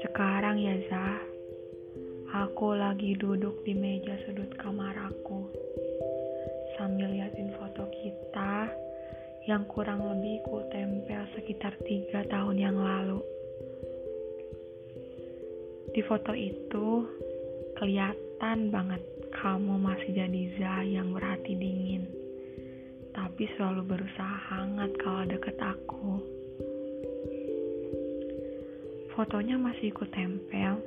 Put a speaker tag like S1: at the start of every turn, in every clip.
S1: Sekarang ya Zah, aku lagi duduk di meja sudut kamar aku sambil liatin foto kita yang kurang lebih ku tempel sekitar tiga tahun yang lalu. Di foto itu kelihatan banget kamu masih jadi Zah yang berhati dingin, tapi selalu berusaha hangat kalau deket aku. Fotonya masih ku tempel.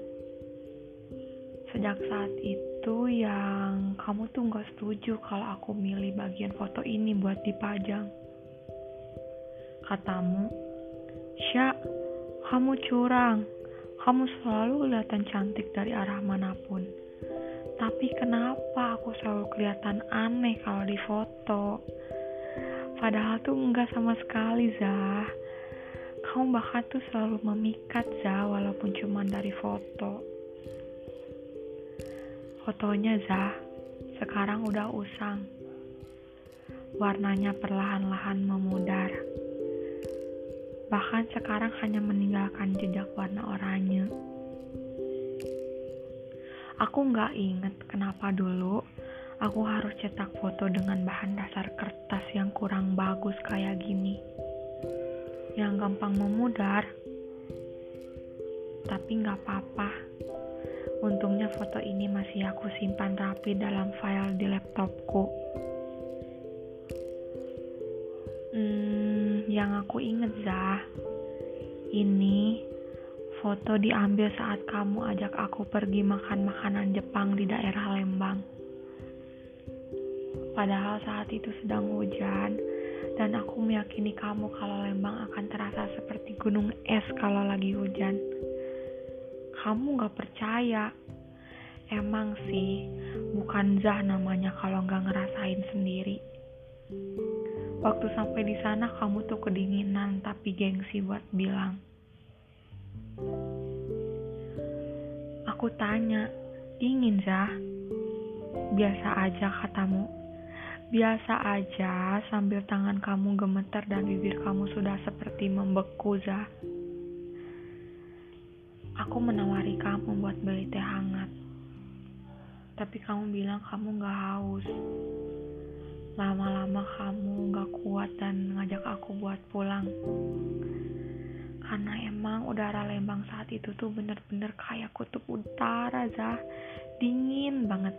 S1: Sejak saat itu yang kamu tuh gak setuju kalau aku milih bagian foto ini buat dipajang. Katamu, Sya, kamu curang. Kamu selalu kelihatan cantik dari arah mana pun. Tapi kenapa aku selalu kelihatan aneh kalau di foto? Padahal tuh enggak sama sekali, Zah. Kamu bahkan tuh selalu memikat, Zah, walaupun cuma dari foto. Fotonya, Zah, sekarang udah usang. Warnanya perlahan-lahan memudar bahkan sekarang hanya meninggalkan jejak warna oranye. Aku nggak inget kenapa dulu aku harus cetak foto dengan bahan dasar kertas yang kurang bagus kayak gini. Yang gampang memudar. Tapi nggak apa-apa. Untungnya foto ini masih aku simpan rapi dalam file di laptopku. Hmm, yang aku inget Zah, ini foto diambil saat kamu ajak aku pergi makan makanan Jepang di daerah Lembang. Padahal saat itu sedang hujan dan aku meyakini kamu kalau Lembang akan terasa seperti gunung es kalau lagi hujan. Kamu gak percaya. Emang sih, bukan Zah namanya kalau gak ngerasain sendiri. Waktu sampai di sana kamu tuh kedinginan tapi gengsi buat bilang. Aku tanya, dingin Zah? Biasa aja katamu. Biasa aja sambil tangan kamu gemeter dan bibir kamu sudah seperti membeku Zah. Aku menawari kamu buat beli teh hangat. Tapi kamu bilang kamu gak haus. Lama-lama kamu gak kuat dan ngajak aku buat pulang. Karena emang udara Lembang saat itu tuh bener-bener kayak kutub utara, Zah. Dingin banget.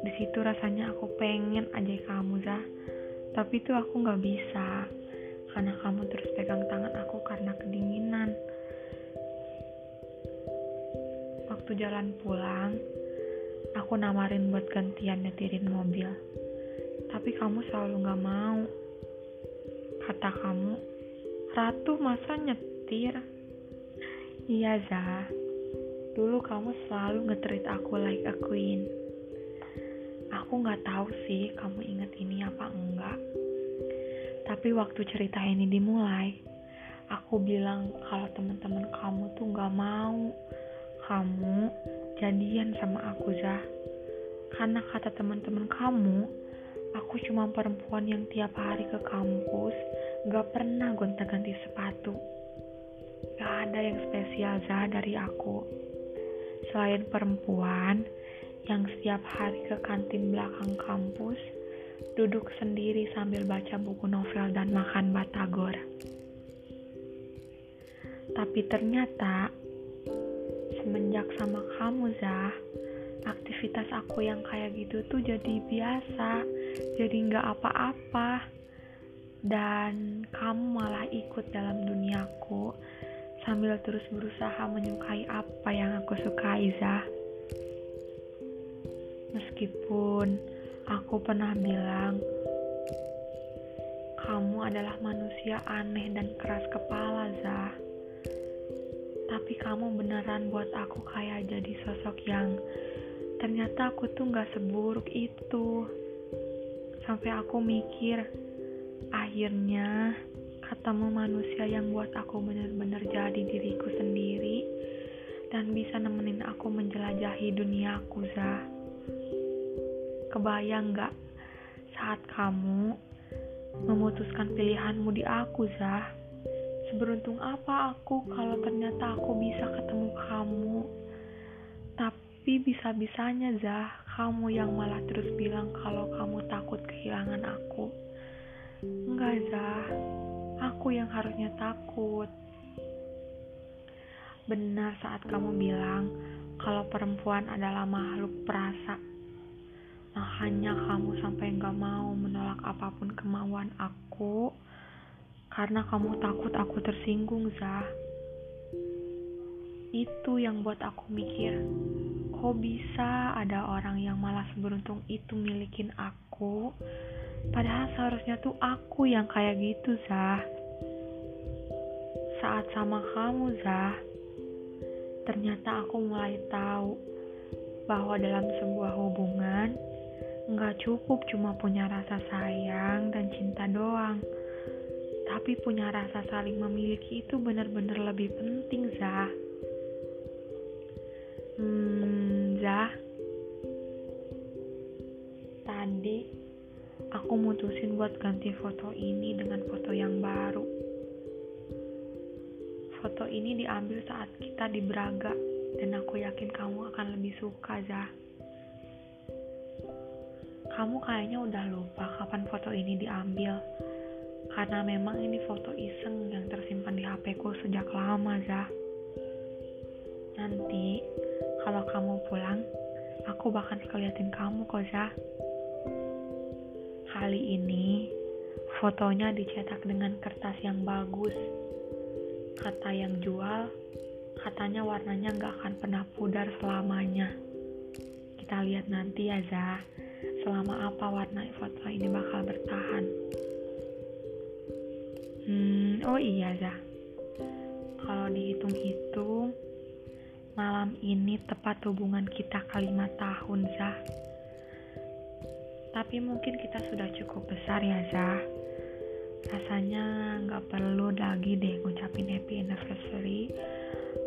S1: Di situ rasanya aku pengen aja kamu, Zah. Tapi tuh aku gak bisa. Karena kamu terus pegang tangan aku karena kedinginan. Waktu jalan pulang, Aku namarin buat gantian nyetirin mobil. Tapi kamu selalu gak mau. Kata kamu, Ratu masa nyetir? Iya, Zah. Dulu kamu selalu ngetrit aku like a queen. Aku gak tahu sih kamu inget ini apa enggak. Tapi waktu cerita ini dimulai, aku bilang kalau teman-teman kamu tuh gak mau kamu jadian sama aku Zah. Karena kata teman-teman kamu aku cuma perempuan yang tiap hari ke kampus gak pernah gonta-ganti sepatu. Gak ada yang spesial Zah dari aku. Selain perempuan yang setiap hari ke kantin belakang kampus duduk sendiri sambil baca buku novel dan makan batagor. Tapi ternyata semenjak sama kamu Zah aktivitas aku yang kayak gitu tuh jadi biasa jadi nggak apa-apa. Dan kamu malah ikut dalam duniaku sambil terus berusaha menyukai apa yang aku sukai Zah meskipun aku pernah bilang kamu adalah manusia aneh dan keras kepala Zah tapi kamu beneran buat aku kayak jadi sosok yang ternyata aku tuh gak seburuk itu. Sampai aku mikir akhirnya ketemu manusia yang buat aku bener-bener jadi diriku sendiri dan bisa nemenin aku menjelajahi dunia aku Zah kebayang gak saat kamu memutuskan pilihanmu di aku, Zah. Seberuntung apa aku kalau ternyata aku bisa ketemu kamu. Tapi bisa-bisanya, Zah, kamu yang malah terus bilang kalau kamu takut kehilangan aku. Enggak, Zah. Aku yang harusnya takut. Benar saat kamu bilang kalau perempuan adalah makhluk perasa. Makanya kamu sampai gak mau menolak apa pun kemauan aku karena kamu takut aku tersinggung, Zah. Itu yang buat aku mikir, kok bisa ada orang yang malah seberuntung itu milikin aku, padahal seharusnya tuh aku yang kayak gitu, Zah. Saat sama kamu, Zah, ternyata aku mulai tahu bahwa dalam sebuah hubungan nggak cukup cuma punya rasa sayang dan cinta doang. Tapi punya rasa saling memiliki itu benar-benar lebih penting, Zah. Hmm, Zah. Tadi aku mutusin buat ganti foto ini dengan foto yang baru. Foto ini diambil saat kita di Braga dan aku yakin kamu akan lebih suka, Zah. Kamu kayaknya udah lupa kapan foto ini diambil. Karena memang ini foto iseng yang tersimpan di HP ku sejak lama, Zah. Nanti, kalau kamu pulang, aku bakal keliatin kamu kok, Zah. Kali ini, fotonya dicetak dengan kertas yang bagus. Kata yang jual, katanya warnanya gak akan pernah pudar selamanya. Kita lihat nanti ya, Zah selama apa warna foto ini bakal bertahan. Hmm, oh iya Zah. Kalau dihitung-hitung, malam ini tepat hubungan kita kelima tahun Zah. Tapi mungkin kita sudah cukup besar ya Zah. Rasanya nggak perlu lagi deh ngucapin happy anniversary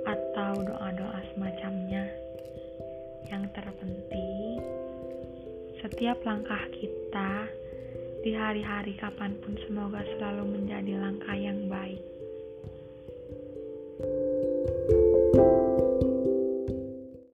S1: atau doa-doa semacamnya. Yang terpenting setiap langkah kita di hari-hari kapan pun semoga selalu menjadi langkah yang baik.